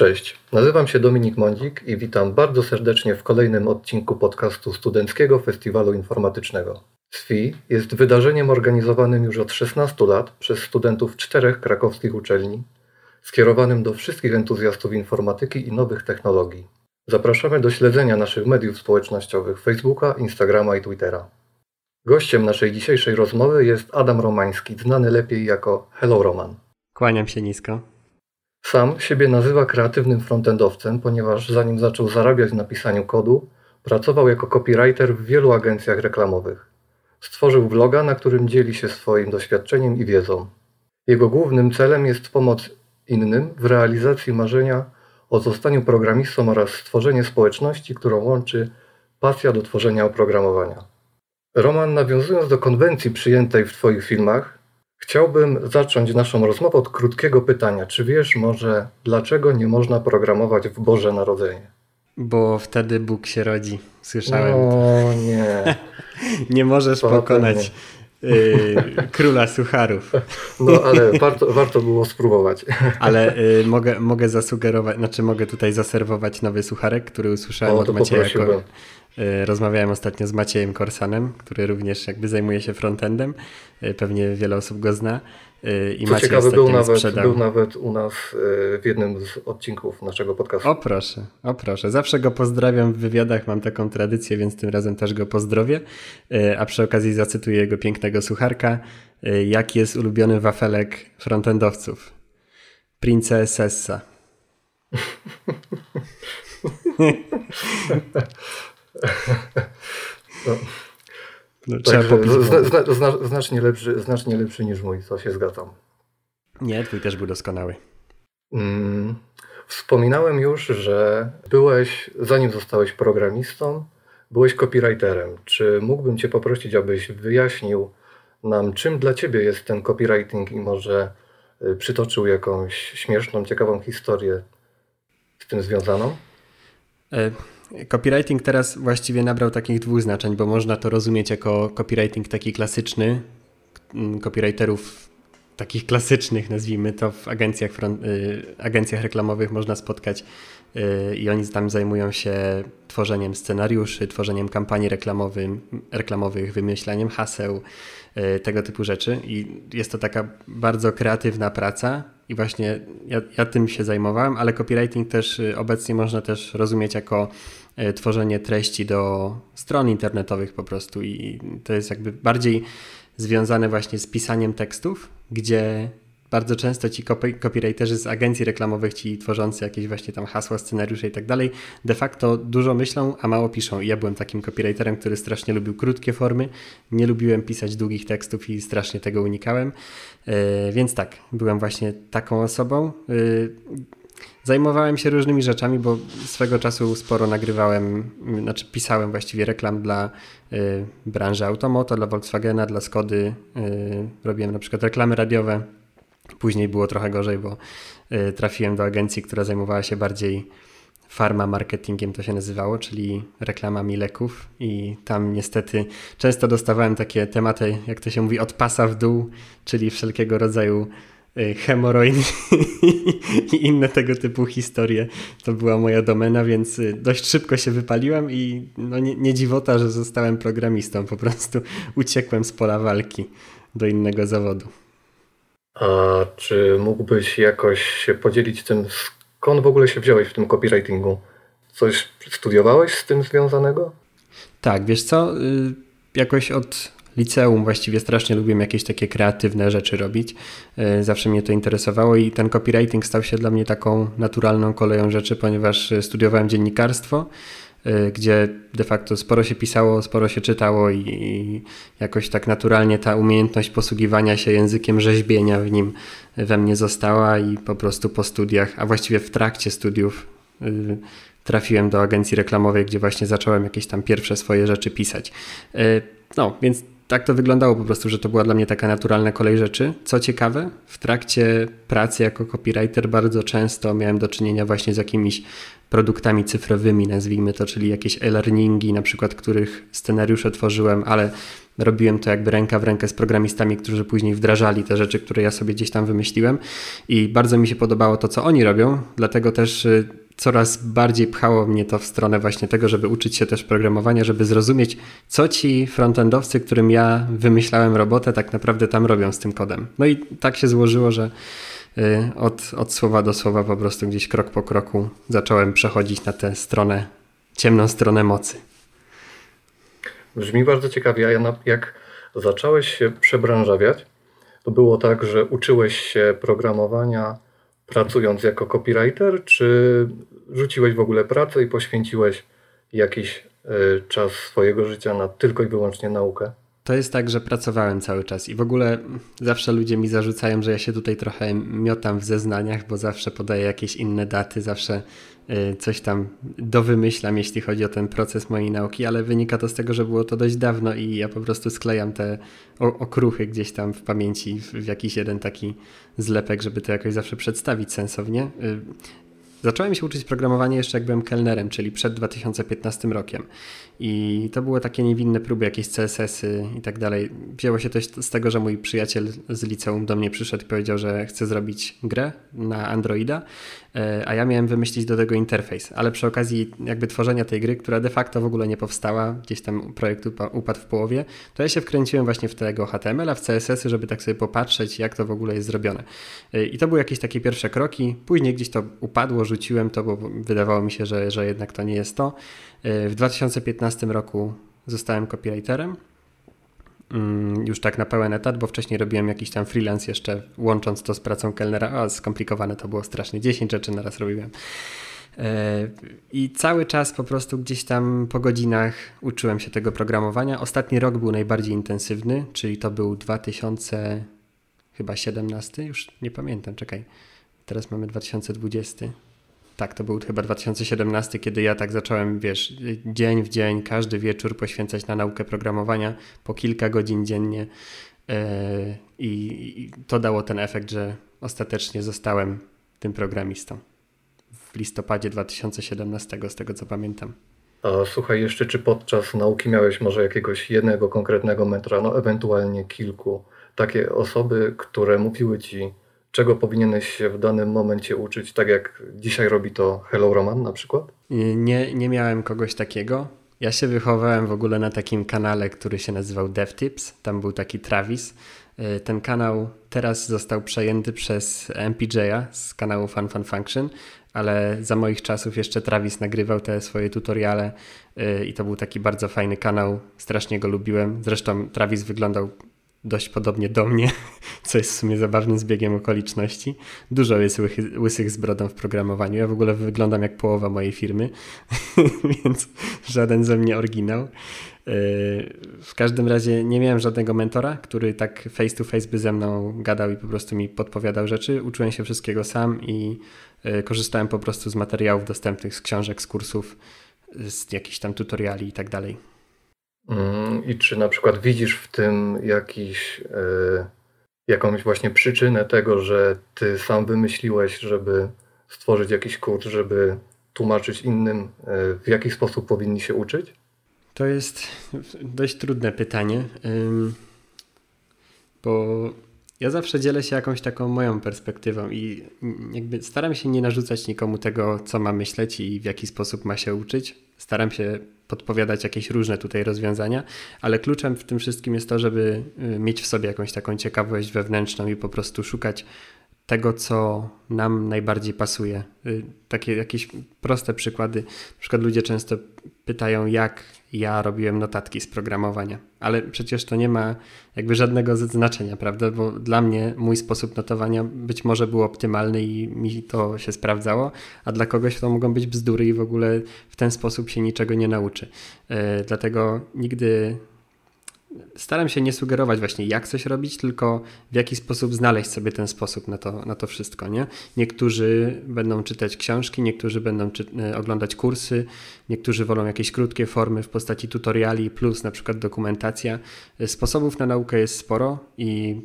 Cześć, nazywam się Dominik Mądzik i witam bardzo serdecznie w kolejnym odcinku podcastu Studenckiego Festiwalu Informatycznego. SFI jest wydarzeniem organizowanym już od 16 lat przez studentów czterech krakowskich uczelni, skierowanym do wszystkich entuzjastów informatyki i nowych technologii. Zapraszamy do śledzenia naszych mediów społecznościowych Facebooka, Instagrama i Twittera. Gościem naszej dzisiejszej rozmowy jest Adam Romański, znany lepiej jako Hello Roman. Kłaniam się nisko. Sam siebie nazywa kreatywnym frontendowcem, ponieważ zanim zaczął zarabiać na pisaniu kodu, pracował jako copywriter w wielu agencjach reklamowych. Stworzył bloga, na którym dzieli się swoim doświadczeniem i wiedzą. Jego głównym celem jest pomoc innym w realizacji marzenia o zostaniu programistą oraz stworzenie społeczności, którą łączy pasja do tworzenia oprogramowania. Roman, nawiązując do konwencji przyjętej w Twoich filmach, chciałbym zacząć naszą rozmowę od krótkiego pytania. Czy wiesz może, dlaczego nie można programować w Boże Narodzenie? Bo wtedy Bóg się rodzi. Słyszałem. O nie. nie możesz pokonać y, króla sucharów. No ale warto, warto było spróbować. Ale y, mogę, mogę zasugerować, znaczy mogę tutaj zaserwować nowy sucharek, który usłyszałem o, od Macieja. Jako, y, rozmawiałem ostatnio z Maciejem Korsanem, który również jakby zajmuje się frontendem. Y, pewnie wiele osób go zna. Y, I Co Maciej ciekawe, był nawet, był nawet u nas y, w jednym z odcinków naszego podcastu. O proszę, o proszę. Zawsze go pozdrawiam w wywiadach, mam taką tradycję, więc tym razem też go pozdrowię. Y, a przy okazji zacytuję jego pięknego sucharka. Jaki jest ulubiony wafelek frontendowców? Princesessa. no. No, trzeba popić zna, zna, zna, znacznie, lepszy, znacznie lepszy niż mój, to się zgadzam. Nie, twój też był doskonały. Mm, wspominałem już, że byłeś, zanim zostałeś programistą, byłeś copywriterem. Czy mógłbym Cię poprosić, abyś wyjaśnił nam, czym dla Ciebie jest ten copywriting i może y, przytoczył jakąś śmieszną, ciekawą historię z tym związaną? E Copywriting teraz właściwie nabrał takich dwóch znaczeń, bo można to rozumieć jako copywriting taki klasyczny, mm, copywriterów takich klasycznych, nazwijmy to, w agencjach, front, y, agencjach reklamowych można spotkać y, i oni tam zajmują się tworzeniem scenariuszy, tworzeniem kampanii reklamowych, wymyślaniem haseł, y, tego typu rzeczy. I jest to taka bardzo kreatywna praca, i właśnie ja, ja, tym się zajmowałem, ale copywriting też obecnie można też rozumieć jako tworzenie treści do stron internetowych po prostu i to jest jakby bardziej związane właśnie z pisaniem tekstów, gdzie bardzo często ci copywriterzy z agencji reklamowych, ci tworzący jakieś właśnie tam hasła, scenariusze i tak dalej, de facto dużo myślą, a mało piszą. I ja byłem takim copywriterem, który strasznie lubił krótkie formy, nie lubiłem pisać długich tekstów i strasznie tego unikałem. Yy, więc tak, byłem właśnie taką osobą. Yy, Zajmowałem się różnymi rzeczami, bo swego czasu sporo nagrywałem, znaczy pisałem właściwie reklam dla y, branży automoto, dla Volkswagena, dla Skody. Y, robiłem na przykład reklamy radiowe. Później było trochę gorzej, bo y, trafiłem do agencji, która zajmowała się bardziej farma marketingiem to się nazywało, czyli reklamami leków i tam niestety często dostawałem takie tematy, jak to się mówi, od pasa w dół, czyli wszelkiego rodzaju Y, hemoroid i inne tego typu historie. To była moja domena, więc y, dość szybko się wypaliłem i no nie, nie dziwota, że zostałem programistą. Po prostu uciekłem z pola walki do innego zawodu. A czy mógłbyś jakoś się podzielić tym, skąd w ogóle się wziąłeś w tym copywritingu? Coś studiowałeś z tym związanego? Tak, wiesz co, y, jakoś od liceum właściwie strasznie lubiłem jakieś takie kreatywne rzeczy robić. E, zawsze mnie to interesowało i ten copywriting stał się dla mnie taką naturalną koleją rzeczy, ponieważ e, studiowałem dziennikarstwo, e, gdzie de facto sporo się pisało, sporo się czytało i, jakoś tak naturalnie ta umiejętność posługiwania się językiem rzeźbienia w nim we mnie została i po prostu po studiach, a właściwie w trakcie studiów trafiłem do agencji reklamowej, gdzie właśnie zacząłem jakieś tam pierwsze swoje rzeczy pisać. No, więc tak to wyglądało po prostu, że to była dla mnie taka naturalna kolej rzeczy. Co ciekawe, w trakcie pracy jako copywriter bardzo często miałem do czynienia właśnie z jakimiś produktami cyfrowymi, nazwijmy to, czyli jakieś e-learningi, na przykład których scenariusze tworzyłem, ale robiłem to jakby ręka w rękę z programistami, którzy później wdrażali te rzeczy, które ja sobie gdzieś tam wymyśliłem i bardzo mi się podobało to, co oni robią, dlatego też y, coraz bardziej pchało mnie to w stronę właśnie tego, żeby uczyć się też programowania, żeby zrozumieć, co ci frontendowcy, którym ja wymyślałem robotę, tak naprawdę tam robią z tym kodem. No i tak się złożyło, że y, od, od słowa do słowa po prostu gdzieś krok po kroku zacząłem przechodzić na tę stronę, ciemną stronę mocy. Brzmi bardzo ciekawie, a jak zacząłeś się przebranżawiać, to było tak, że uczyłeś się programowania pracując jako copywriter, czy rzuciłeś w ogóle pracę i poświęciłeś jakiś e, czas swojego życia na tylko i wyłącznie naukę? To jest tak, że pracowałem cały czas i w ogóle zawsze ludzie mi zarzucają, że ja się tutaj trochę miotam w zeznaniach, bo zawsze podaję jakieś inne daty, zawsze Y, coś tam dowymyślam, jeśli chodzi o ten proces mojej nauki, ale wynika to z tego, że było to dość dawno i ja po prostu sklejam te okruchy gdzieś tam w pamięci w jakiś jeden taki zlepek, żeby to jakoś zawsze przedstawić sensownie. Zacząłem się uczyć programowania jeszcze jak byłem kelnerem, czyli przed 2015 rokiem. I to były takie niewinne próby, jakieś CSS-y i tak dalej. Wzięło się to z tego, że mój przyjaciel z liceum do mnie przyszedł i powiedział, że chce zrobić grę na Androida, a ja miałem wymyślić do tego interfejs. Ale przy okazji jakby tworzenia tej gry, która de facto w ogóle nie powstała, gdzieś tam projekt upadł w połowie, to ja się wkręciłem właśnie w tego HTML-a, w CSS-y, żeby tak sobie popatrzeć, jak to w ogóle jest zrobione. E, I to były jakieś takie pierwsze kroki. Później gdzieś to upadło, rzuciłem to, bo wydawało mi się, że, że jednak to nie jest to. E, w 2015 roku zostałem copywriterem. Mm, już tak na pełen etat, bo wcześniej robiłem jakiś tam freelance jeszcze, łącząc to z pracą kelnera. A skomplikowane to było strasznie. 10 rzeczy naraz robiłem. E, I cały czas po prostu gdzieś tam po godzinach uczyłem się tego programowania. Ostatni rok był najbardziej intensywny, czyli to był 2000 chyba 17, już nie pamiętam, czekaj. Teraz mamy 2020 tak, to był chyba 2017, kiedy ja tak zacząłem, wiesz, dzień w dzień, każdy wieczór poświęcać na naukę programowania po kilka godzin dziennie. E, I to dało ten efekt, że ostatecznie zostałem tym programistą w listopadzie 2017, z tego co pamiętam. A słuchaj, jeszcze czy podczas nauki miałeś może jakiegoś jednego konkretnego mentora, no ewentualnie kilku, takie osoby, które mówiły ci, czego powinieneś się w danym momencie uczyć, tak jak dzisiaj robi to Hello Roman na przykład? Nie, nie miałem kogoś takiego. Ja się wychowałem w ogóle na takim kanale, który się nazywał DevTips. Tam był taki Travis. Y, ten kanał teraz został przejęty przez MPJ'a z kanału Fun Fun Function, ale za moich czasów jeszcze Travis nagrywał te swoje tutoriale y, i to był taki bardzo fajny kanał. Strasznie go lubiłem. Zresztą Travis wyglądał dość podobnie do mnie, co jest w sumie zabawnym zbiegiem okoliczności. Dużo jest łysy, łysych z brodą w programowaniu. Ja w ogóle wyglądam jak połowa mojej firmy, więc żaden ze mnie oryginał. Yy, w każdym razie nie miałem żadnego mentora, który tak face to face by ze mną gadał i po prostu mi podpowiadał rzeczy. Uczyłem się wszystkiego sam i yy, korzystałem po prostu z materiałów dostępnych z książek, z kursów, z jakichś tam tutoriali i tak dalej. Mm, I czy na przykład widzisz w tym jakiś, e, jakąś właśnie przyczynę tego, że ty sam wymyśliłeś, żeby stworzyć jakiś kurs, żeby tłumaczyć innym, e, w jaki sposób powinni się uczyć? To jest dość trudne pytanie, bo ja zawsze dzielę się jakąś taką moją perspektywą i jakby staram się nie narzucać nikomu tego, co ma myśleć i w jaki sposób ma się uczyć. Staram się podpowiadać jakieś różne tutaj rozwiązania, ale kluczem w tym wszystkim jest to, żeby y, mieć w sobie jakąś taką ciekawość wewnętrzną i po prostu szukać tego, co nam najbardziej pasuje. Y, takie jakieś proste przykłady. Na przykład ludzie często pytają, jak ja robiłem notatki z programowania, ale przecież to nie ma jakby żadnego znaczenia, prawda? Bo dla mnie mój sposób notowania być może był optymalny i mi to się sprawdzało, a dla kogoś to mogą być bzdury i w ogóle w ten sposób się niczego nie nauczy. Y, dlatego nigdy staram się nie sugerować właśnie jak coś robić, tylko w jaki sposób znaleźć sobie ten sposób na to, na to wszystko. Nie? Niektórzy będą czytać książki, niektórzy będą czy, e, oglądać kursy, niektórzy wolą jakieś krótkie formy w postaci tutoriali plus na przykład dokumentacja. E, sposobów na naukę jest sporo i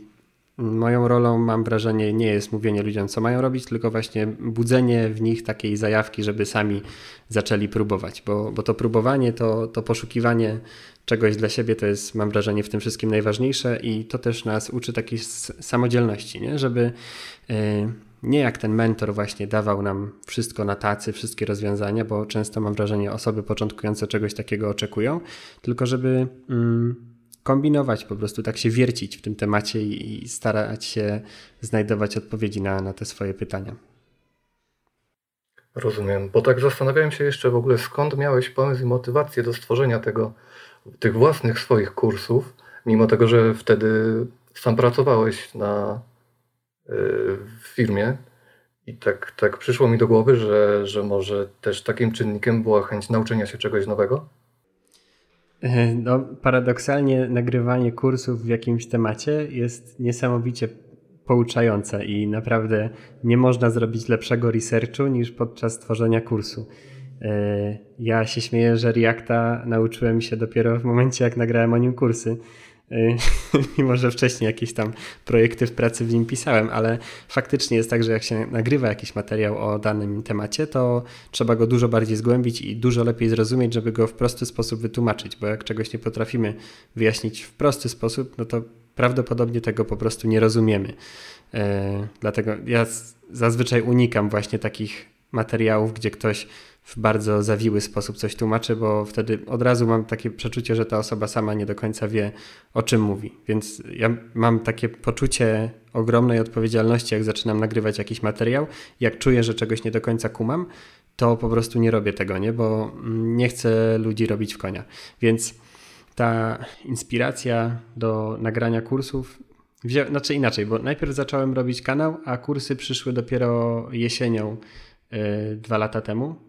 Moją rolą, mam wrażenie, nie jest mówienie ludziom, co mają robić, tylko właśnie budzenie w nich takiej zajawki, żeby sami zaczęli próbować, bo, bo to próbowanie, to, to poszukiwanie czegoś dla siebie to jest, mam wrażenie, w tym wszystkim najważniejsze i to też nas uczy takiej samodzielności, nie? żeby yy, nie jak ten mentor właśnie dawał nam wszystko na tacy, wszystkie rozwiązania, bo często mam wrażenie, osoby początkujące czegoś takiego oczekują, tylko żeby. Yy, kombinować, po prostu tak się wiercić w tym temacie i, starać się znajdować odpowiedzi na, na te swoje pytania. Rozumiem, bo tak zastanawiałem się jeszcze w ogóle, skąd miałeś pomysł i motywację do stworzenia tego, tych własnych swoich kursów, mimo tego, że wtedy sam pracowałeś na, y, w firmie. I tak, tak przyszło mi do głowy, że, że może też takim czynnikiem była chęć nauczenia się czegoś nowego? No, paradoksalnie nagrywanie kursów w jakimś temacie jest niesamowicie pouczające i naprawdę nie można zrobić lepszego researchu niż podczas tworzenia kursu. E, ja się śmieję, że Reacta nauczyłem się dopiero w momencie, jak nagrałem o nim kursy. Y, mimo że wcześniej jakieś tam projekty w pracy w nim pisałem, ale faktycznie jest tak, że jak się nagrywa jakiś materiał o danym temacie, to trzeba go dużo bardziej zgłębić i dużo lepiej zrozumieć, żeby go w prosty sposób wytłumaczyć, bo jak czegoś nie potrafimy wyjaśnić w prosty sposób, no to prawdopodobnie tego po prostu nie rozumiemy. Y, dlatego ja zazwyczaj unikam właśnie takich materiałów, gdzie ktoś w bardzo zawiły sposób coś tłumaczy, bo wtedy od razu mam takie przeczucie, że ta osoba sama nie do końca wie, o czym mówi. Więc ja mam takie poczucie ogromnej odpowiedzialności, jak zaczynam nagrywać jakiś materiał. Jak czuję, że czegoś nie do końca kumam, to po prostu nie robię tego, nie? bo nie chcę ludzi robić w konia. Więc ta inspiracja do nagrania kursów znaczy inaczej, bo najpierw zacząłem robić kanał, a kursy przyszły dopiero jesienią yy, dwa lata temu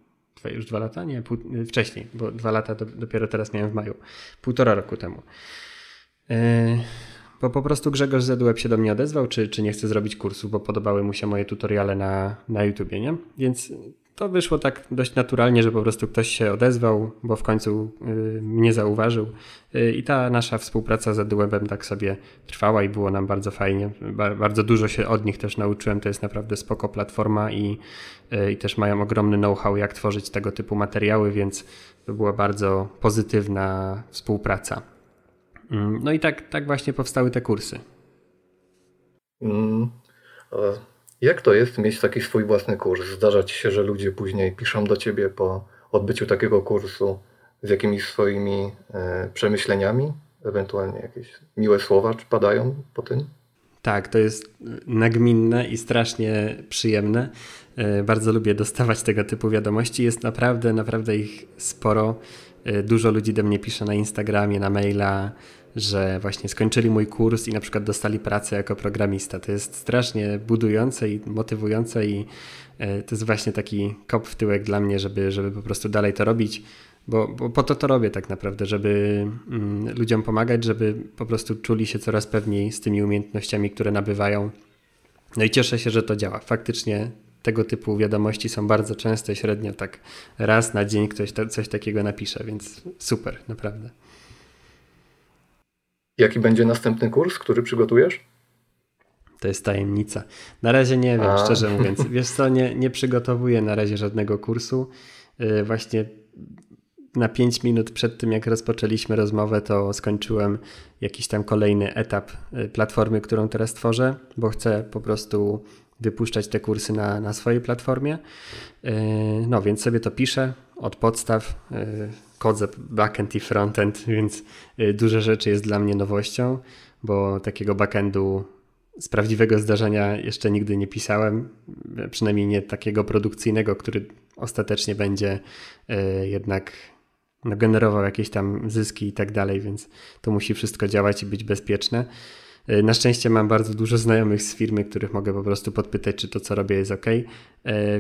już dwa lata? Nie, pół, wcześniej, bo dwa lata do, dopiero teraz miałem w maju. Półtora roku temu. Yy, bo po prostu Grzegorz Zedłeb się do mnie odezwał, czy, czy nie chce zrobić kursu, bo podobały mu się moje tutoriale na, na YouTubie, nie? Więc to wyszło tak dość naturalnie, że po prostu ktoś się odezwał, bo w końcu y, mnie zauważył. Y, I ta nasza współpraca z Edwebem tak sobie trwała i było nam bardzo fajnie. bardzo dużo się od nich też nauczyłem. To jest naprawdę spoko platforma i, y, i też mają ogromny know-how, jak tworzyć tego typu materiały, więc to była bardzo pozytywna współpraca. Mm, no i tak, tak właśnie powstały te kursy. Mm. Jak to jest mieć taki swój własny kurs? Zdarza ci się, że ludzie później piszą do ciebie po odbyciu takiego kursu z jakimiś swoimi e, przemyśleniami? Ewentualnie jakieś miłe słowa czy padają po tym? Tak, to jest nagminne i strasznie przyjemne. E, bardzo lubię dostawać tego typu wiadomości. Jest naprawdę, naprawdę ich sporo. E, dużo ludzi do mnie pisze na Instagramie, na maila, że właśnie skończyli mój kurs i na przykład dostali pracę jako programista. To jest strasznie budujące i motywujące i e, to jest właśnie taki kop w tyłek dla mnie, żeby, żeby po prostu dalej to robić, bo, bo po to to robię tak naprawdę, żeby mm, ludziom pomagać, żeby po prostu czuli się coraz pewniej z tymi umiejętnościami, które nabywają. No i cieszę się, że to działa. Faktycznie tego typu wiadomości są bardzo częste, średnio tak raz na dzień ktoś to, coś takiego napisze, więc super, naprawdę. Jaki będzie następny kurs, który przygotujesz? To jest tajemnica. Na razie nie wiem, A. szczerze mówiąc. Wiesz co, nie, nie przygotowuję na razie żadnego kursu. Y, właśnie na 5 minut przed tym, jak rozpoczęliśmy rozmowę, to skończyłem jakiś tam kolejny etap y, platformy, którą teraz tworzę, bo chcę po prostu wypuszczać te kursy na, na swojej platformie. Y, no więc sobie to piszę od podstaw kodzę backend i frontend, więc y, dużo rzeczy jest dla mnie nowością, bo takiego backendu z prawdziwego zdarzenia jeszcze nigdy nie pisałem, przynajmniej nie takiego produkcyjnego, który ostatecznie będzie y, jednak no, generował jakieś tam zyski i tak dalej, więc to musi wszystko działać i być bezpieczne. Y, na szczęście mam bardzo dużo znajomych z firmy, których mogę po prostu podpytać, czy to, co robię, jest ok.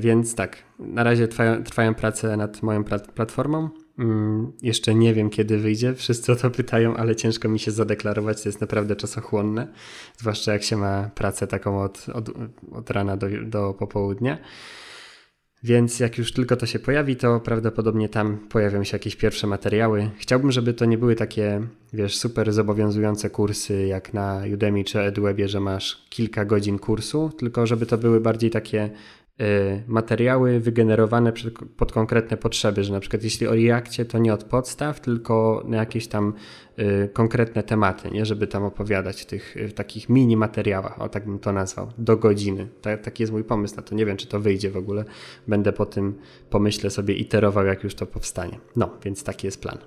Więc tak, na razie trwają, trwają prace nad moją platformą. Mm, jeszcze nie wiem, kiedy wyjdzie. Wszyscy o to pytają, ale ciężko mi się zadeklarować. To jest naprawdę czasochłonne, zwłaszcza jak się ma pracę taką od, od, od rana do, do popołudnia. Więc jak już tylko to się pojawi, to prawdopodobnie tam pojawią się jakieś pierwsze materiały. Chciałbym, żeby to nie były takie, wiesz, super zobowiązujące kursy jak na Udemy czy EduWebie, że masz kilka godzin kursu, tylko żeby to były bardziej takie materiały wygenerowane pod konkretne potrzeby, że na przykład jeśli o Reakcie, to nie od podstaw, tylko na jakieś tam y, konkretne tematy, nie? żeby tam opowiadać w tych w takich mini materiałach, o tak bym to nazwał, do godziny. Tak, taki jest mój pomysł na to. Nie wiem, czy to wyjdzie w ogóle. Będę po tym, pomyślę sobie, iterował, jak już to powstanie. No, więc taki jest plan.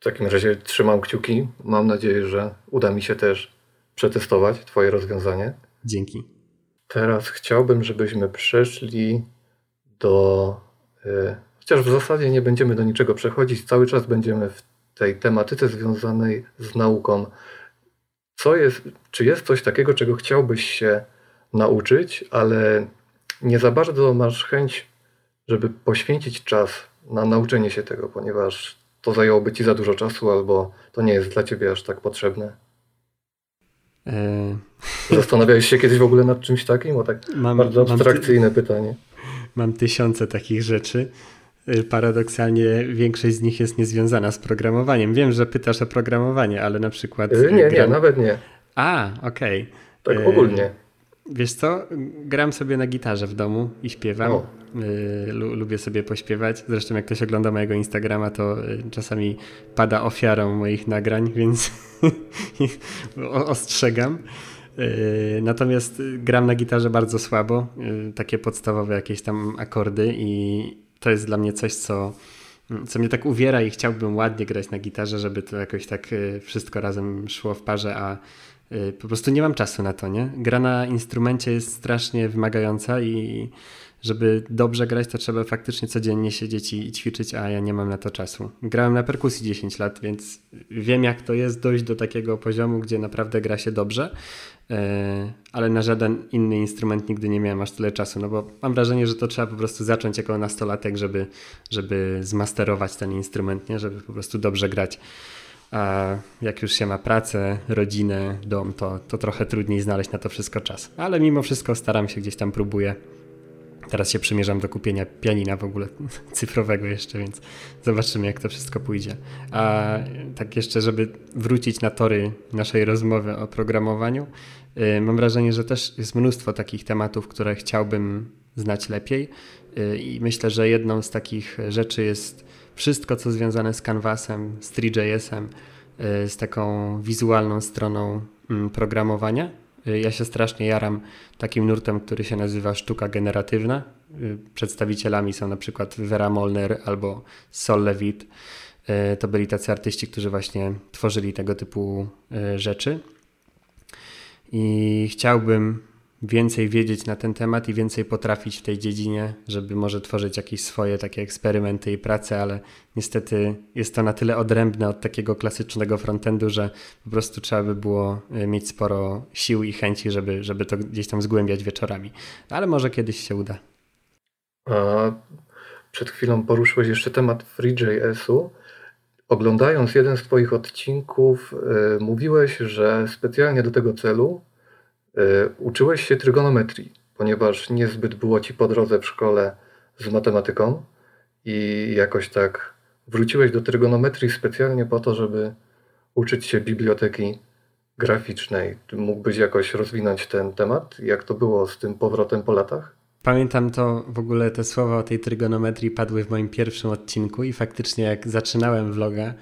W takim razie trzymam kciuki. Mam nadzieję, że uda mi się też przetestować Twoje rozwiązanie. Dzięki. Teraz chciałbym, żebyśmy przeszli do. E, chociaż w zasadzie nie będziemy do niczego przechodzić, cały czas będziemy w tej tematyce związanej z nauką. Co jest, czy jest coś takiego, czego chciałbyś się nauczyć, ale nie za bardzo masz chęć, żeby poświęcić czas na nauczenie się tego, ponieważ to zajęłoby ci za dużo czasu, albo to nie jest dla ciebie aż tak potrzebne? E... Zastanawiałeś się kiedyś w ogóle nad czymś takim? O tak mam, bardzo abstrakcyjne mam ty... pytanie. Mam tysiące takich rzeczy. Y, paradoksalnie większość z nich jest niezwiązana z programowaniem. Wiem, że pytasz o programowanie, ale na przykład. Y, nie, gram... nie, nawet nie. A, okej. Okay. Tak ogólnie. Wiesz co? Gram sobie na gitarze w domu i śpiewam. O. Y, lubię sobie pośpiewać. Zresztą jak ktoś ogląda mojego Instagrama, to y, czasami pada ofiarą moich nagrań, więc ostrzegam. Y, natomiast gram na gitarze bardzo słabo, takie podstawowe jakieś tam akordy i to jest dla mnie coś, co, co mnie tak uwiera i chciałbym ładnie grać na gitarze, żeby to jakoś tak wszystko razem szło w parze, a po prostu nie mam czasu na to, nie? Gra na instrumencie jest strasznie wymagająca i żeby dobrze grać, to trzeba faktycznie codziennie siedzieć i ćwiczyć, a ja nie mam na to czasu. Grałem na perkusji 10 lat, więc wiem, jak to jest dojść do takiego poziomu, gdzie naprawdę gra się dobrze, e, ale na żaden inny instrument nigdy nie miałem aż tyle czasu, no bo mam wrażenie, że to trzeba po prostu zacząć jako nastolatek, żeby, żeby zmasterować ten instrument, nie? żeby po prostu dobrze grać. A jak już się ma pracę, rodzinę, dom, to, to trochę trudniej znaleźć na to wszystko czas. Ale mimo wszystko staram się gdzieś tam, próbuję Teraz się przymierzam do kupienia pianina w ogóle cyfrowego jeszcze, więc zobaczymy, jak to wszystko pójdzie. A tak jeszcze, żeby wrócić na tory naszej rozmowy o programowaniu, y, mam wrażenie, że też jest mnóstwo takich tematów, które chciałbym znać lepiej y, i myślę, że jedną z takich rzeczy jest wszystko, co związane z Canvasem, z 3JS-em, y, z taką wizualną stroną mm, programowania ja się strasznie jaram takim nurtem, który się nazywa sztuka generatywna. Y, przedstawicielami są na przykład Vera Molner albo Sol Levitt. Y, to byli tacy artyści, którzy właśnie tworzyli tego typu rzeczy. I chciałbym więcej wiedzieć na ten temat i więcej potrafić w tej dziedzinie, żeby może tworzyć jakieś swoje takie eksperymenty i prace, ale niestety jest to na tyle odrębne od takiego klasycznego frontendu, że po prostu trzeba by było e, mieć sporo sił i chęci, żeby, żeby to gdzieś tam zgłębiać wieczorami. Ale może kiedyś się uda. A przed chwilą poruszyłeś jeszcze temat FreeJS-u. Oglądając jeden z Twoich odcinków, yy, mówiłeś, że specjalnie do tego celu uczyłeś się trygonometrii, ponieważ niezbyt było ci po drodze w szkole z matematyką i jakoś tak wróciłeś do trygonometrii specjalnie po to, żeby uczyć się biblioteki graficznej. Mógłbyś jakoś rozwinąć ten temat? Jak to było z tym powrotem po latach? Pamiętam to w ogóle te słowa o tej trygonometrii padły w moim pierwszym odcinku i faktycznie jak zaczynałem vloga,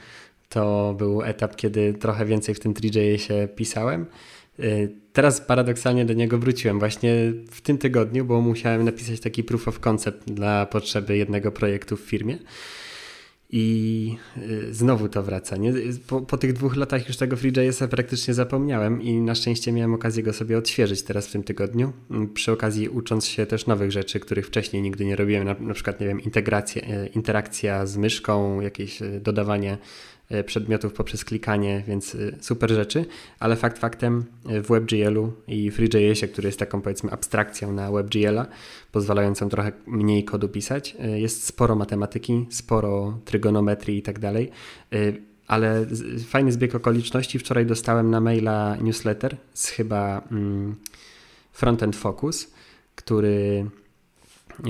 to był etap, kiedy trochę więcej w tym 3 się pisałem Y, teraz paradoksalnie do niego wróciłem właśnie w tym tygodniu, bo musiałem napisać taki proof of concept dla potrzeby jednego projektu w firmie. I y, znowu to wraca. Nie? Po, po tych dwóch latach już tego FreeJS-a praktycznie zapomniałem i na szczęście miałem okazję go sobie odświeżyć teraz w tym tygodniu. Mm, przy okazji ucząc się też nowych rzeczy, których wcześniej nigdy nie robiłem, na, na przykład, nie wiem, integrację, interakcja z myszką, jakieś dodawanie przedmiotów poprzez klikanie, więc super rzeczy, ale fakt faktem w WebGL-u i FreeJS-ie, który jest taką powiedzmy abstrakcją na WebGL-a, pozwalającą trochę mniej kodu pisać, jest sporo matematyki, sporo trygonometrii i tak dalej ale fajny zbieg okoliczności. Wczoraj dostałem na maila newsletter z chyba mm, Frontend Focus, który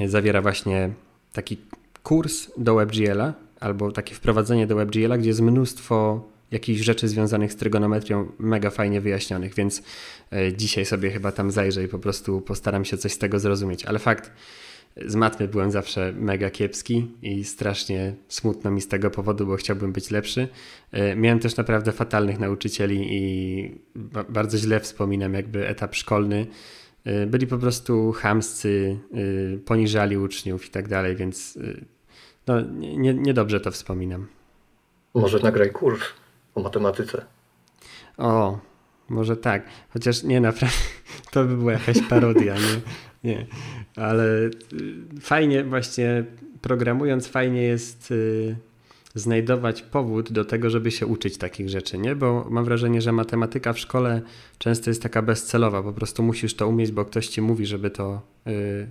zawiera właśnie taki kurs do WebGL-a albo takie wprowadzenie do WebGL-a, gdzie jest mnóstwo jakichś rzeczy związanych z trygonometrią mega fajnie wyjaśnionych, więc e, dzisiaj sobie chyba tam zajrzę i po prostu postaram się coś z tego zrozumieć. Ale fakt, z matmy byłem zawsze mega kiepski i strasznie smutno mi z tego powodu, bo chciałbym być lepszy. E, miałem też naprawdę fatalnych nauczycieli i bardzo źle wspominam jakby etap szkolny. E, byli po prostu chamscy, poniżali uczniów i tak dalej, więc no, niedobrze nie to wspominam. Może nagraj kurs o matematyce. O, może tak. Chociaż nie, naprawdę to by była jakaś parodia, nie? Nie, ale y, fajnie właśnie programując, fajnie jest y, znajdować powód do tego, żeby się uczyć takich rzeczy, nie? Bo mam wrażenie, że matematyka w szkole często jest taka bezcelowa, po prostu musisz to umieć, bo ktoś ci mówi, żeby to y,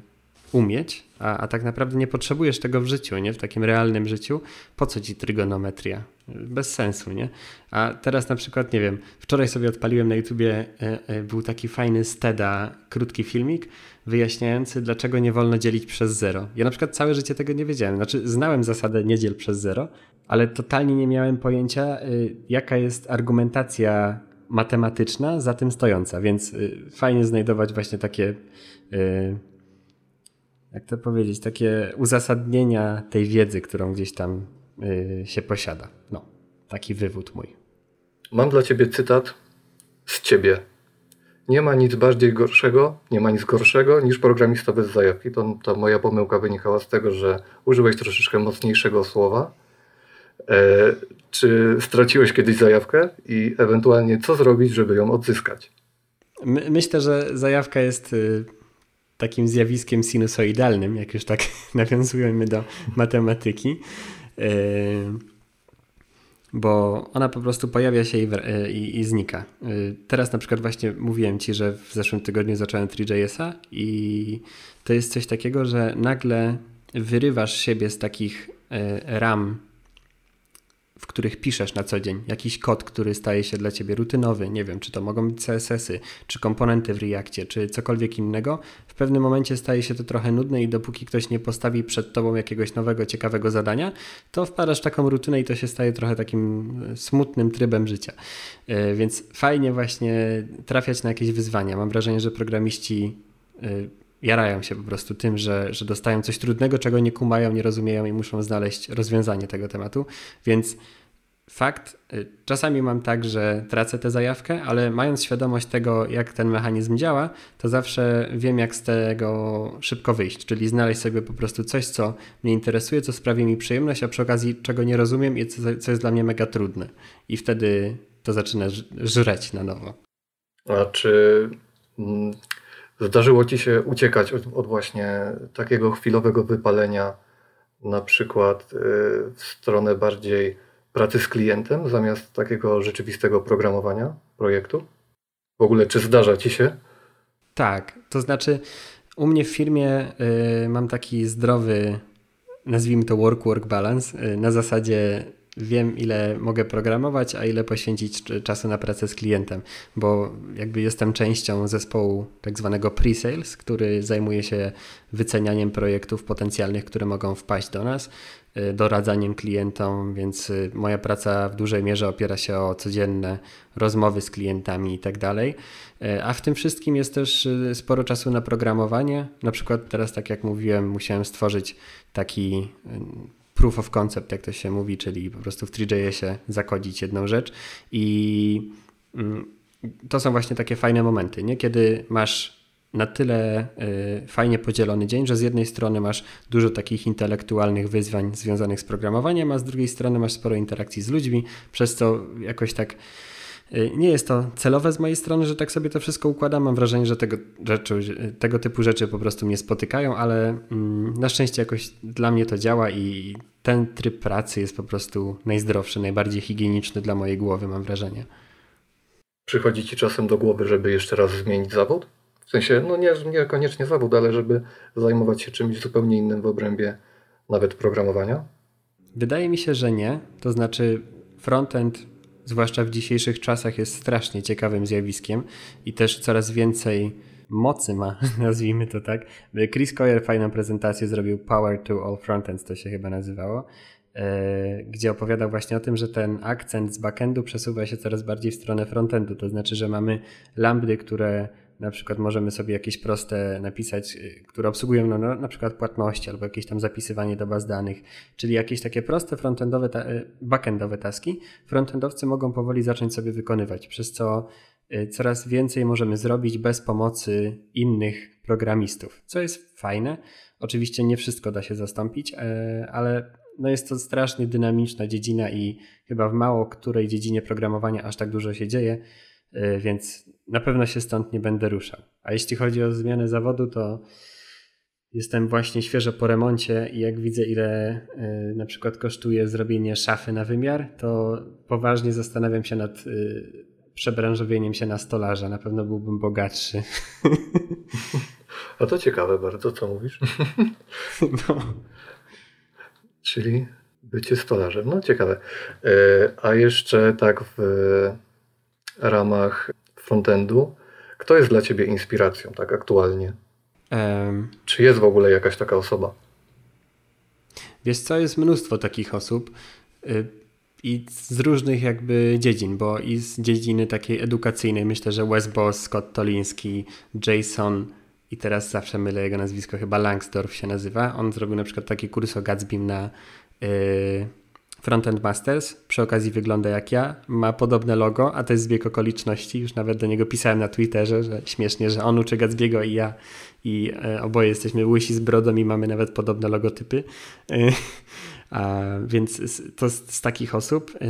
umieć, a, a tak naprawdę nie potrzebujesz tego w życiu, nie? W takim realnym życiu. Po co ci trygonometria? Bez sensu, nie? A teraz na przykład, nie wiem, wczoraj sobie odpaliłem na YouTubie, e, e, był taki fajny Steda, krótki filmik, wyjaśniający, dlaczego nie wolno dzielić przez zero. Ja na przykład całe życie tego nie wiedziałem. Znaczy, znałem zasadę nie dziel przez zero, ale totalnie nie miałem pojęcia, y, jaka jest argumentacja matematyczna za tym stojąca, więc y, fajnie znajdować właśnie takie y, jak to powiedzieć, takie uzasadnienia tej wiedzy, którą gdzieś tam yy, się posiada. No, taki wywód mój. Mam dla ciebie cytat z ciebie. Nie ma nic bardziej gorszego, nie ma nic gorszego niż programista bez zajawki. To, ta moja pomyłka wynikała z tego, że użyłeś troszeczkę mocniejszego słowa. E, czy straciłeś kiedyś zajawkę i ewentualnie co zrobić, żeby ją odzyskać? My, myślę, że zajawka jest y, takim zjawiskiem sinusoidalnym, jak już tak nawiązujemy do matematyki, e, bo ona po prostu pojawia się i, e, i, i, znika. E, teraz na przykład właśnie mówiłem Ci, że w zeszłym tygodniu zacząłem 3JS-a i to jest coś takiego, że nagle wyrywasz siebie z takich ram w których piszesz na co dzień, jakiś kod, który staje się dla ciebie rutynowy, nie wiem, czy to mogą być CSS-y, czy komponenty w Reakcie, czy cokolwiek innego, w pewnym momencie staje się to trochę nudne i dopóki ktoś nie postawi przed tobą jakiegoś nowego, ciekawego zadania, to wpadasz w taką rutynę i to się staje trochę takim e, smutnym trybem życia. E, więc fajnie właśnie trafiać na jakieś wyzwania. Mam wrażenie, że programiści e, jarają się po prostu tym, że, że dostają coś trudnego, czego nie kumają, nie rozumieją i muszą znaleźć rozwiązanie tego tematu. Więc fakt, y, czasami mam tak, że tracę tę zajawkę, ale mając świadomość tego, jak ten mechanizm działa, to zawsze wiem, jak z tego szybko wyjść, czyli znaleźć sobie po prostu coś, co mnie interesuje, co sprawi mi przyjemność, a przy okazji czego nie rozumiem i co, co jest dla mnie mega trudne. I wtedy to zaczyna żreć na nowo. A czy mm, Zdarzyło ci się uciekać od, od właśnie takiego chwilowego wypalenia, na przykład y, w stronę bardziej pracy z klientem, zamiast takiego rzeczywistego programowania projektu? W ogóle, czy zdarza ci się? Tak, to znaczy u mnie w firmie y, mam taki zdrowy, nazwijmy to work-work balance, y, na zasadzie wiem, ile mogę programować, a ile poświęcić czasu na pracę z klientem, bo jakby jestem częścią zespołu tak zwanego pre-sales, który zajmuje się wycenianiem projektów potencjalnych, które mogą wpaść do nas, y, doradzaniem klientom, więc y, moja praca w dużej mierze opiera się o codzienne rozmowy z klientami i tak dalej. Y, a w tym wszystkim jest też sporo czasu na programowanie. Na przykład teraz, tak jak mówiłem, musiałem stworzyć taki proof of concept, jak to się mówi, czyli po prostu w 3JSie zakodzić jedną rzecz i mm, to są właśnie takie fajne momenty, nie? kiedy masz na tyle y, fajnie podzielony dzień, że z jednej strony masz dużo takich intelektualnych wyzwań związanych z programowaniem, a z drugiej strony masz sporo interakcji z ludźmi, przez co jakoś tak nie jest to celowe z mojej strony, że tak sobie to wszystko układam. Mam wrażenie, że tego, rzeczy, tego typu rzeczy po prostu mnie spotykają, ale mm, na szczęście jakoś dla mnie to działa i ten tryb pracy jest po prostu najzdrowszy, najbardziej higieniczny dla mojej głowy, mam wrażenie. Przychodzi ci czasem do głowy, żeby jeszcze raz zmienić zawód? W sensie, no nie, niekoniecznie zawód, ale żeby zajmować się czymś zupełnie innym w obrębie nawet programowania? Wydaje mi się, że nie. To znaczy, frontend, zwłaszcza w dzisiejszych czasach, jest strasznie ciekawym zjawiskiem i też coraz więcej mocy ma, nazwijmy to tak. Chris Coyer fajną prezentację zrobił Power to All Frontends, to się chyba nazywało, e, gdzie opowiadał właśnie o tym, że ten akcent z backendu przesuwa się coraz bardziej w stronę frontendu. To znaczy, że mamy lambdy, które na przykład możemy sobie jakieś proste napisać, y, które obsługują no, no, na przykład płatności albo jakieś tam zapisywanie do baz danych, czyli jakieś takie proste frontendowe, y, backendowe taski, frontendowcy mogą powoli zacząć sobie wykonywać, przez co y, coraz więcej możemy zrobić bez pomocy innych programistów, co jest fajne. Oczywiście nie wszystko da się zastąpić, ale no jest to strasznie dynamiczna dziedzina i chyba w mało której dziedzinie programowania aż tak dużo się dzieje, więc na pewno się stąd nie będę ruszał. A jeśli chodzi o zmianę zawodu, to jestem właśnie świeżo po remoncie i jak widzę, ile y, na przykład kosztuje zrobienie szafy na wymiar, to poważnie zastanawiam się nad y, przebranżowieniem się na stolarza. Na pewno byłbym bogatszy. A to ciekawe bardzo, co mówisz. No. Czyli bycie stolarzem. No ciekawe. E, a jeszcze tak w ramach frontendu. Kto jest dla ciebie inspiracją, tak aktualnie? Um, Czy jest w ogóle jakaś taka osoba? Wiesz co, jest mnóstwo takich osób y, i z różnych jakby dziedzin, bo i z dziedziny takiej edukacyjnej myślę, że Wes Boss, Scott Toliński, Jason i teraz zawsze mylę jego nazwisko, chyba Langsdorff się nazywa. On zrobił na przykład taki kurs o Gatsbym na y, Frontend Masters, przy okazji wygląda jak ja, ma podobne logo, a to jest zbieg okoliczności. Już nawet do niego pisałem na Twitterze, że śmiesznie, że on uczy Gatsby'ego i ja i e, oboje jesteśmy łysi z brodą i mamy nawet podobne logotypy. E, a, więc to z, z takich osób. E,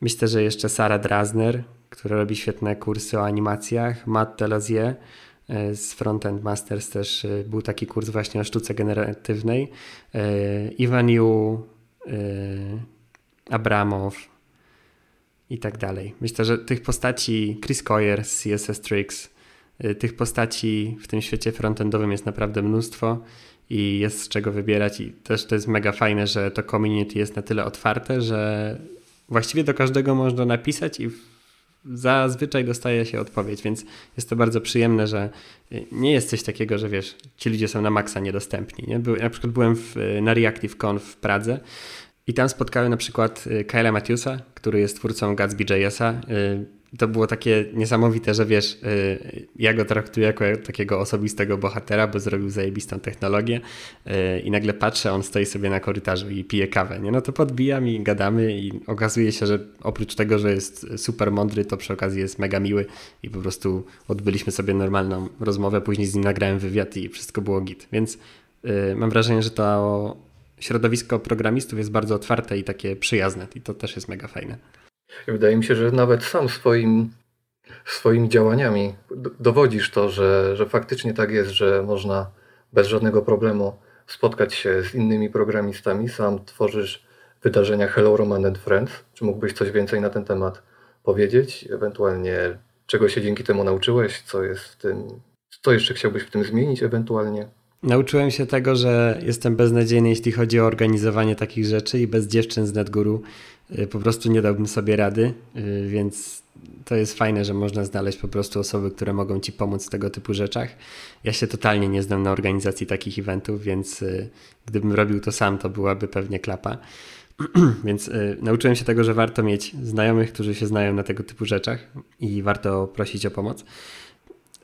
myślę, że jeszcze Sara Drasner, która robi świetne kursy o animacjach, Matt Delosier z Frontend Masters też był taki kurs właśnie o sztuce generatywnej. Ivan Yu Abramow i tak dalej. Myślę, że tych postaci, Chris Coyer z CSS Tricks, y, tych postaci w tym świecie frontendowym jest naprawdę mnóstwo i jest z czego wybierać i też to jest mega fajne, że to community jest na tyle otwarte, że właściwie do każdego można napisać i zazwyczaj dostaje się odpowiedź, więc jest to bardzo przyjemne, że y, nie jest coś takiego, że wiesz, ci ludzie są na maksa niedostępni. Nie? By, na przykład byłem w, na ReactiveConf w Pradze i tam spotkałem na przykład y, Kyle'a Matthewsa, który jest twórcą Gatsby.jsa. Y, to było takie niesamowite, że wiesz, ja go traktuję jako takiego osobistego bohatera, bo zrobił zajebistą technologię i nagle patrzę, on stoi sobie na korytarzu i pije kawę, nie? No to podbijam i gadamy i okazuje się, że oprócz tego, że jest super mądry, to przy okazji jest mega miły i po prostu odbyliśmy sobie normalną rozmowę, później z nim nagrałem wywiad i wszystko było git, więc mam wrażenie, że to środowisko programistów jest bardzo otwarte i takie przyjazne i to też jest mega fajne. Wydaje mi się, że nawet sam swoim, swoimi działaniami dowodzisz to, że, że faktycznie tak jest, że można bez żadnego problemu spotkać się z innymi programistami. Sam tworzysz wydarzenia Hello Roman and Friends. Czy mógłbyś coś więcej na ten temat powiedzieć? Ewentualnie czego się dzięki temu nauczyłeś? Co jest w tym, co jeszcze chciałbyś w tym zmienić ewentualnie? Nauczyłem się tego, że jestem beznadziejny, jeśli chodzi o organizowanie takich rzeczy i bez dziewczyn z NetGuru po prostu nie dałbym sobie rady, y, więc to jest fajne, że można znaleźć po prostu osoby, które mogą ci pomóc w tego typu rzeczach. Ja się totalnie nie znam na organizacji takich eventów, więc y, gdybym robił to sam, to byłaby pewnie klapa. Więc nauczyłem się tego, że warto mieć znajomych, którzy się znają na tego typu rzeczach i warto prosić o pomoc.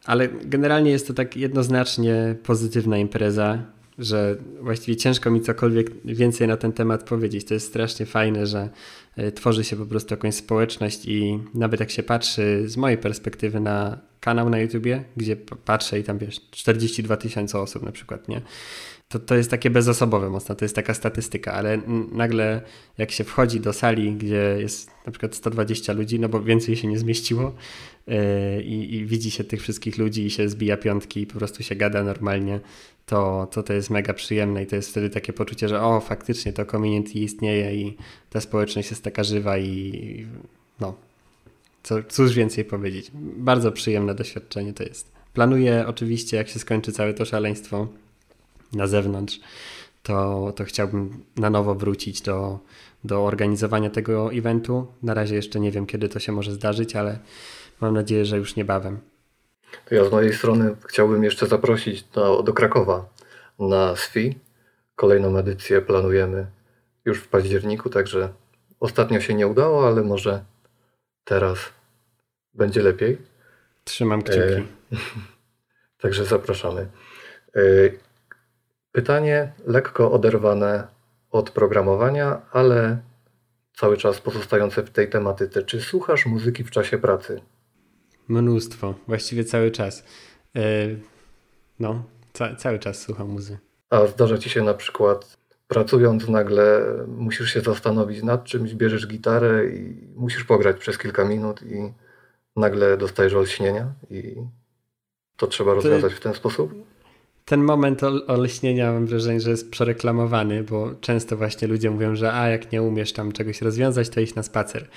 Ale generalnie jest to tak jednoznacznie pozytywna impreza, że właściwie ciężko mi cokolwiek więcej na ten temat powiedzieć. To jest strasznie fajne, że e, tworzy się po prostu jakąś społeczność i nawet jak się patrzy z mojej perspektywy na kanał na YouTubie, gdzie patrzę i tam wiesz 42 tysiące osób na przykład, nie? To, to jest takie bezosobowe mocno, to jest taka statystyka, ale nagle jak się wchodzi do sali, gdzie jest na przykład 120 ludzi, no bo więcej się nie zmieściło, yy, i, widzi się tych wszystkich ludzi i się zbija piątki i po prostu się gada normalnie, to, to to jest mega przyjemne i to jest wtedy takie poczucie, że o, faktycznie to community istnieje i ta społeczność jest taka żywa i no, co, cóż więcej powiedzieć. Bardzo przyjemne doświadczenie to jest. Planuję oczywiście, jak się skończy całe to szaleństwo na zewnątrz, to, to chciałbym na nowo wrócić do, do organizowania tego eventu. Na razie jeszcze nie wiem, kiedy to się może zdarzyć, ale mam nadzieję, że już niebawem. To ja z mojej strony chciałbym jeszcze zaprosić do, do Krakowa na SFI. Kolejną edycję planujemy już w październiku, także ostatnio się nie udało, ale może teraz będzie lepiej. Trzymam kciuki. E, także zapraszamy. E, pytanie lekko oderwane od programowania, ale cały czas pozostające w tej tematyce. Czy słuchasz muzyki w czasie pracy? Mnóstwo, właściwie cały czas. E, no, ca cały czas słucham muzy. A zdarza ci się na przykład pracując nagle musisz się zastanowić nad czymś, bierzesz gitarę i musisz pograć przez kilka minut i nagle dostajesz olśnienia i to trzeba rozwiązać w ten sposób? Ten moment olśnienia mam wrażenie, że jest przereklamowany, bo często właśnie ludzie mówią, że a jak nie umiesz tam czegoś rozwiązać, to iść na spacer.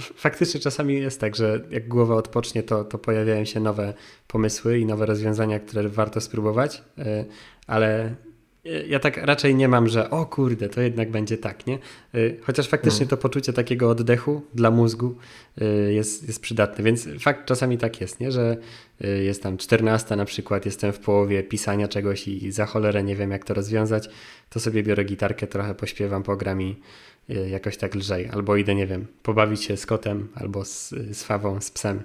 Faktycznie czasami jest tak, że jak głowa odpocznie, to, to pojawiają się nowe pomysły i nowe rozwiązania, które warto spróbować, e, ale ja tak raczej nie mam, że o kurde, to jednak będzie tak, nie? Y, chociaż faktycznie hmm. to poczucie takiego oddechu dla mózgu y, jest, jest przydatne, więc fakt czasami tak jest, nie? Że y, jest tam 14 na przykład, jestem w połowie pisania czegoś i za cholerę nie wiem jak to rozwiązać, to sobie biorę gitarkę, trochę pośpiewam, pogram i jakoś tak lżej. Albo idę, nie wiem, pobawić się z kotem albo z, z fawą, z psem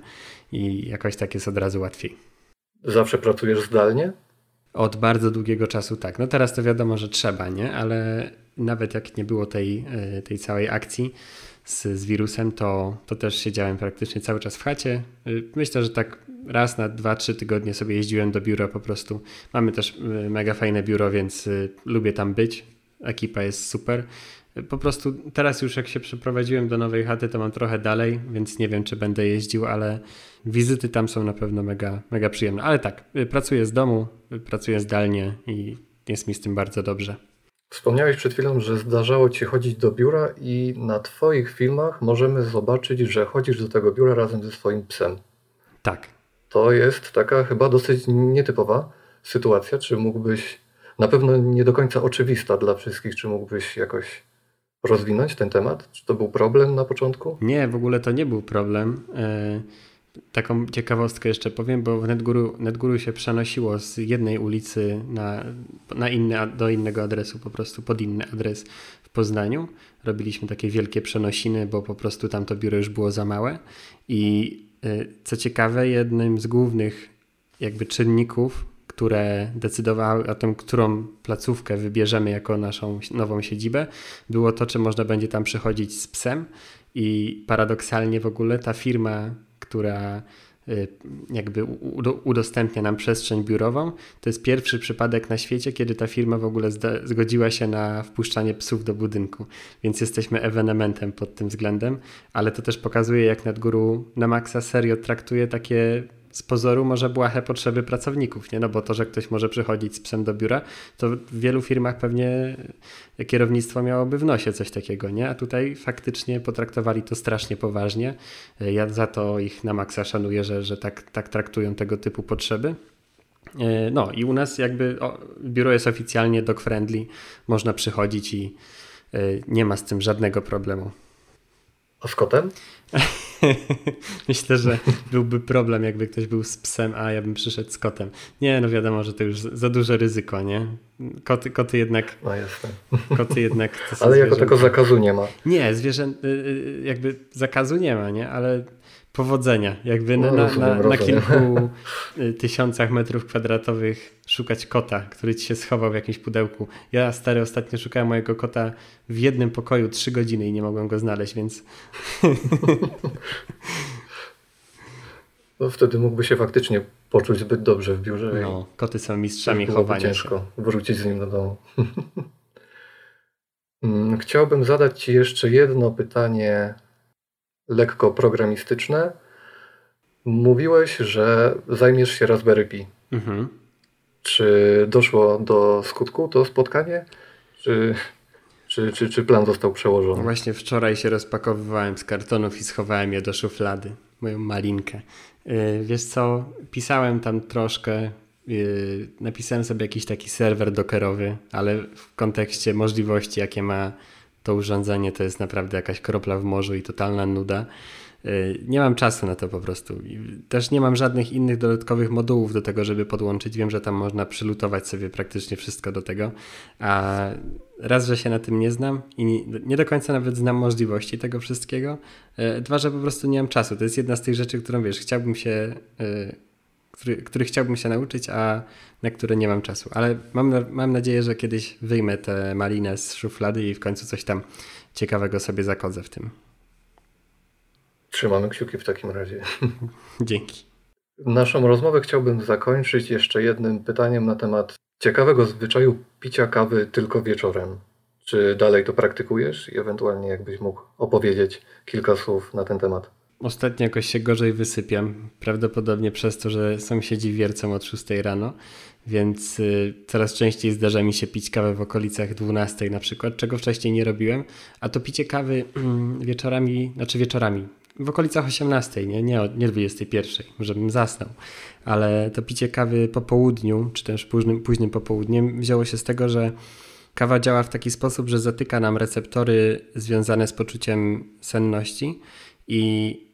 i jakoś tak jest od razu łatwiej. Zawsze pracujesz zdalnie? Od bardzo długiego czasu tak. No teraz to wiadomo, że trzeba, nie? Ale nawet jak nie było tej, e, tej całej akcji z, z wirusem, to, to też siedziałem praktycznie cały czas w chacie. E, myślę, że tak raz na dwa, trzy tygodnie sobie jeździłem do biura po prostu. Mamy też e, mega fajne biuro, więc lubię tam być. Ekipa jest super. Po prostu teraz już jak się przeprowadziłem do nowej chaty, to mam trochę dalej, więc nie wiem, czy będę jeździł, ale wizyty tam są na pewno mega, mega przyjemne. Ale tak, y, pracuję z domu, y, pracuję zdalnie i jest mi z tym bardzo dobrze. Wspomniałeś przed chwilą, że zdarzało Ci chodzić do biura i na Twoich filmach możemy zobaczyć, że chodzisz do tego biura razem ze swoim psem. Tak. To jest taka chyba dosyć nietypowa sytuacja. Czy mógłbyś, na pewno nie do końca oczywista dla wszystkich, czy mógłbyś jakoś rozwinąć ten temat? Czy to był problem na początku? Nie, w ogóle to nie był problem. E, taką ciekawostkę jeszcze powiem, bo w NetGuru, NetGuru się przenosiło z jednej ulicy na, na inny, do innego adresu, po prostu pod inny adres w Poznaniu. Robiliśmy takie wielkie przenosiny, bo po prostu tam to biuro już było za małe. I e, co ciekawe, jednym z głównych jakby czynników które decydowały o tym, którą placówkę wybierzemy jako naszą nową siedzibę, było to, czy można będzie tam przychodzić z psem. I paradoksalnie w ogóle ta firma, która y, jakby udostępnia nam przestrzeń biurową. To jest pierwszy przypadek na świecie, kiedy ta firma w ogóle zgodziła się na wpuszczanie psów do budynku, więc jesteśmy ewenementem pod tym względem, ale to też pokazuje, jak Nadguru na maksa serio traktuje takie z pozoru może błahe potrzeby pracowników, nie? No bo to, że ktoś może przychodzić z psem do biura, to w wielu firmach pewnie kierownictwo miałoby w nosie coś takiego, nie? A tutaj faktycznie potraktowali to strasznie poważnie. Ja za to ich na maksa szanuję, że, że tak, tak traktują tego typu potrzeby. E, no i u nas jakby o, biuro jest oficjalnie dog friendly, można przychodzić i y, nie ma z tym żadnego problemu. A z kotem? Myślę, że byłby problem, jakby ktoś był z psem, a ja bym przyszedł z kotem. Nie, no wiadomo, że to już za duże ryzyko, nie? Koty, koty jednak. No jasne. Koty jednak. ale jako tego zakazu nie ma. Nie, zwierzę, y, y, jakby zakazu nie ma, nie? Ale powodzenia. Jakby na, rozumiem, na, na, kilku y, tysiącach metrów kwadratowych szukać kota, który ci się schował w jakimś pudełku. Ja stary ostatnio szukałem mojego kota w jednym pokoju trzy godziny i nie mogłem go znaleźć, więc... No wtedy mógłby się faktycznie poczuć zbyt dobrze w biurze. No, koty są mistrzami chowania ciężko się. wrócić z nim do domu. Mm, chciałbym zadać Ci jeszcze jedno pytanie lekko programistyczne. Mówiłeś, że zajmiesz się Raspberry Pi. Mhm. Czy doszło do skutku to spotkanie? Czy, czy, czy, czy plan został przełożony? Właśnie wczoraj się rozpakowywałem z kartonów i schowałem je do szuflady, moją malinkę. Yy, wiesz co, pisałem tam troszkę, yy, napisałem sobie jakiś taki serwer dockerowy, ale w kontekście możliwości, jakie ma to urządzenie, to jest naprawdę jakaś kropla w morzu i totalna nuda. Y, nie mam czasu na to po prostu. Też nie mam żadnych innych dodatkowych modułów do tego, żeby podłączyć. Wiem, że tam można przylutować sobie praktycznie wszystko do tego. A raz, że się na tym nie znam i nie do końca nawet znam możliwości tego wszystkiego. Y, dwa, że po prostu nie mam czasu. To jest jedna z tych rzeczy, którą wiesz, chciałbym się, y, który, który chciałbym się nauczyć, a na które nie mam czasu. Ale mam, mam nadzieję, że kiedyś wyjmę tę malinę z szuflady i w końcu coś tam ciekawego sobie zakodzę w tym. Trzymamy kciuki w takim razie. Dzięki. Naszą rozmowę chciałbym zakończyć jeszcze jednym pytaniem na temat ciekawego zwyczaju picia kawy tylko wieczorem. Czy dalej to praktykujesz i ewentualnie jakbyś mógł opowiedzieć kilka słów na ten temat? Ostatnio jakoś się gorzej wysypiam, prawdopodobnie przez to, że sąsiedzi wiercą od 6 rano, więc y, coraz częściej zdarza mi się pić kawę w okolicach 12 na przykład, czego wcześniej nie robiłem, a to picie kawy mm, wieczorami, znaczy wieczorami, w okolicach 18, nie, nie, nie 21, żebym zasnął. Ale to picie kawy po południu, czy też późnym, późnym popołudniem, wzięło się z tego, że kawa działa w taki sposób, że zatyka nam receptory związane z poczuciem senności i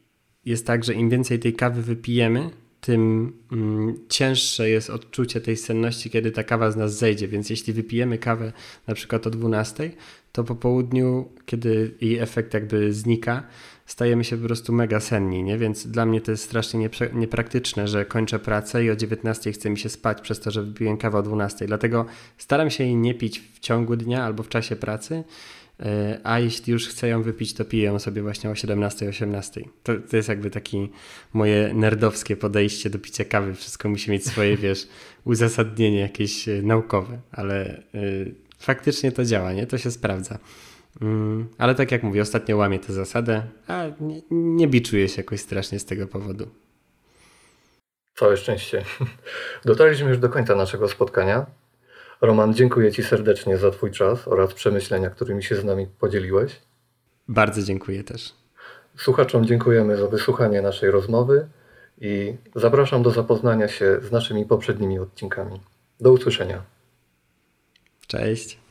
jest tak, że im więcej tej kawy wypijemy, tym mm, cięższe jest odczucie tej senności, kiedy ta kawa z nas zejdzie. Więc jeśli wypijemy kawę na przykład o 12, to po południu, kiedy jej efekt jakby znika, stajemy się po prostu mega senni, nie? Więc dla mnie to jest strasznie niepraktyczne, że kończę pracę i o 19 chce mi się spać przez to, że wypiję kawę o 12. Dlatego staram się jej nie pić w ciągu dnia albo w czasie pracy, a jeśli już chcę ją wypić, to piję ją sobie właśnie o 17-18. To, to jest jakby takie moje nerdowskie podejście do picia kawy. Wszystko musi mieć swoje, wiesz, uzasadnienie jakieś e, naukowe, ale y, faktycznie to działa, nie? To się sprawdza. Mm, ale tak jak mówię, ostatnio łamię tę zasadę, a nie, nie biczuję się jakoś strasznie z tego powodu. Całe szczęście. Dotarliśmy już do końca naszego spotkania. Roman, dziękuję Ci serdecznie za Twój czas oraz przemyślenia, którymi się z nami podzieliłeś. Bardzo dziękuję też. Słuchaczom dziękujemy za wysłuchanie naszej rozmowy i zapraszam do zapoznania się z naszymi poprzednimi odcinkami. Do usłyszenia. Cześć.